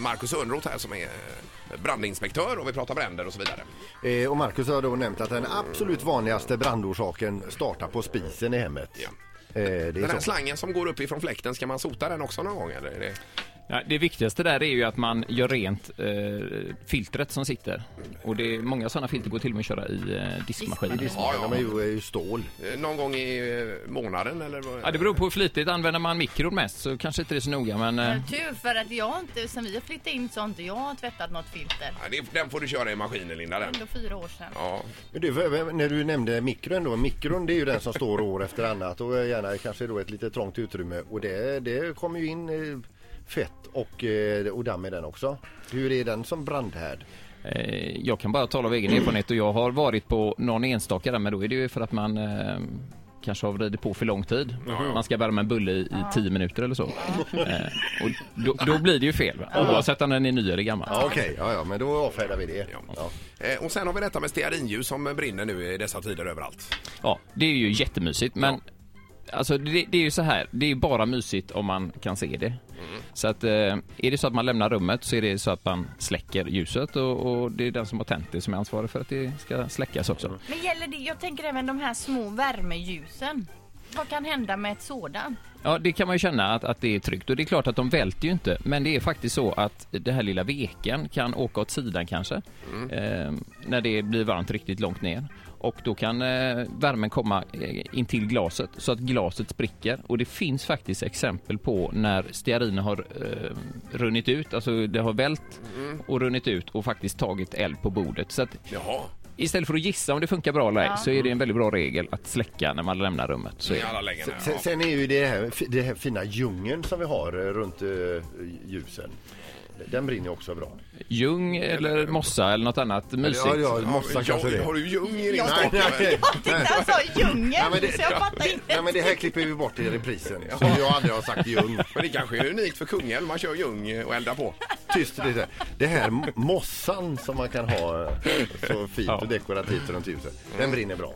Marcus Örnroth här som är eh, brandinspektör och vi pratar bränder och så vidare. Eh, och Marcus har då nämnt att den absolut vanligaste brandorsaken startar på spisen i hemmet. Ja. Eh, Den här så. slangen som går upp ifrån fläkten, ska man sota den också någon gång? Eller. Ja, det viktigaste där är ju att man gör rent eh, filtret som sitter. Och det är, många sådana filter går till och med att köra i eh, diskmaskinen. Ja, ja. De är ju, är ju stål. Eh, Någon gång i eh, månaden eller? vad- Ja, det beror på hur flitigt använder man mikron mest så kanske inte det är så noga men... Eh, Tur för att jag har inte, sen vi har flyttat in så har inte jag tvättat något filter. Ja, det, den får du köra i maskinen Linda den. Ändå fyra år sedan. Ja, Men du, v- v- när du nämnde mikron då, mikron det är ju den som står år efter annat och gärna kanske då ett lite trångt utrymme och det, det kommer ju in eh, fett och, eh, och damm i den också. Hur är den som brandhärd? Eh, Jag kan bara tala av egen erfarenhet och jag har varit på någon enstaka där men då är det ju för att man eh, kanske har vridit på för lång tid. Man ska värma en bulle i, i tio minuter eller så. Eh, och då, då blir det ju fel oavsett om den är ny eller gammal. Ja, Okej, ja, ja, men då avfärdar vi det. Ja. Eh, Och sen har vi detta med stearinljus som brinner nu i dessa tider överallt. Ja, det är ju jättemysigt men Alltså det, det är ju så här, det är bara mysigt om man kan se det. Så att eh, är det så att man lämnar rummet så är det så att man släcker ljuset och, och det är den som har tänt det som är ansvarig för att det ska släckas också. Men gäller det, jag tänker även de här små värmeljusen. Vad kan hända med ett sådant? Ja, det kan man ju känna att, att det är tryggt och det är klart att de välter ju inte men det är faktiskt så att det här lilla veken kan åka åt sidan kanske eh, när det blir varmt riktigt långt ner och då kan eh, värmen komma eh, in till glaset så att glaset spricker och det finns faktiskt exempel på när steariner har eh, runnit ut, alltså det har vält och runnit ut och faktiskt tagit eld på bordet så att Jaha, istället för att gissa om det funkar bra eller ej Ja. så är det en väldigt bra regel att släcka när man lämnar rummet. Så är alla lägen. Sen, Ja. sen är ju det här, det här fina djungeln som vi har eh, runt eh, ljusen. Den brinner också bra. Ljung eller mossa eller något annat mysigt. Ja, ja, mossa Ja, kanske det. Har du ljung i? Nej, nej, Jag tyckte han sa djungel, Ja, men det- så jag fattar Nej, inte. men det här klipper vi bort i reprisen. Som jag aldrig har sagt ljung. Men det kanske är unikt för Kungälv, man kör ljung och eldar på. Tyst lite. Det här mossan som man kan ha eh, så fint och dekorativt runt ljuset. Den brinner bra.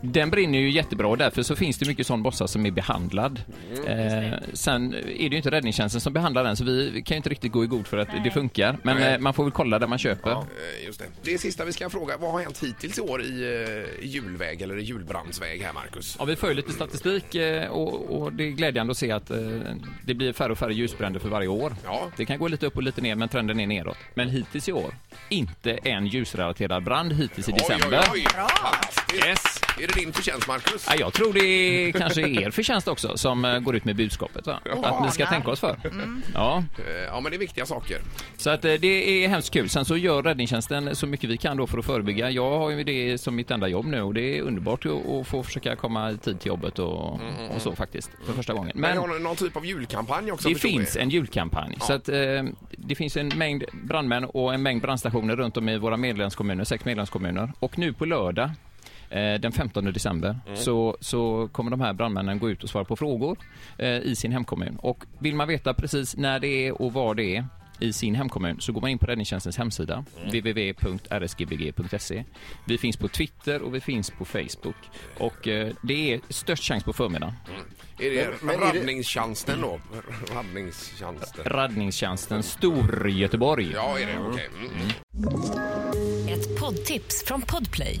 Den brinner ju jättebra och därför så finns det mycket sån mossa som är behandlad. Mm. Eh, sen är det ju inte räddningstjänsten som behandlar den så vi kan ju inte riktigt gå i god för att det funkar. Men Nej. eh, man får väl kolla där man köper. Eh, Just det. det sista vi ska fråga, vad har hänt hittills i år i eh, julväg eller i julbrandsväg här Marcus? Ja, vi ju lite statistik och, och det är glädjande att se att det blir färre och färre ljusbränder för varje år. Ja. Det kan gå lite upp och lite ner men trenden är neråt. Men hittills i år, inte en ljusrelaterad brand hittills i december. Oj, oj, oj. Yes. Är det din förtjänst Marcus? Ja, jag tror det är kanske er förtjänst också som eh, går ut med budskapet. Va? Att ni ska tänka oss för. Ja, Eh, Ja, men det är viktiga saker. så att eh, det är hemskt kul. Sen så gör räddningstjänsten så mycket vi kan då för att förebygga. Jag har ju det som mitt enda jobb nu och det är underbart att få försöka komma i tid till jobbet och, och så faktiskt för första gången. Men Men har någon typ av julkampanj också? det finns en julkampanj. Så att, eh, det finns en mängd brandmän och en mängd brandstationer runt om i våra medlemskommuner, sex medlemskommuner. Och nu på lördag den 15 december så, så kommer de här brandmännen gå ut och svara på frågor eh, i sin hemkommun. Och vill man veta precis när det är och var det är i sin hemkommun så går man in på räddningstjänstens hemsida www.rsgbg.se. Vi finns på Twitter och vi finns på Facebook. Och eh, det är störst chans på förmiddagen. Är det Men- men är det- räddningstjänsten då? Räddningstjänsten. Räddningstjänsten Stor-Göteborg. Ja, är det? Okej. Mm, mm. Ett poddtips från Podplay.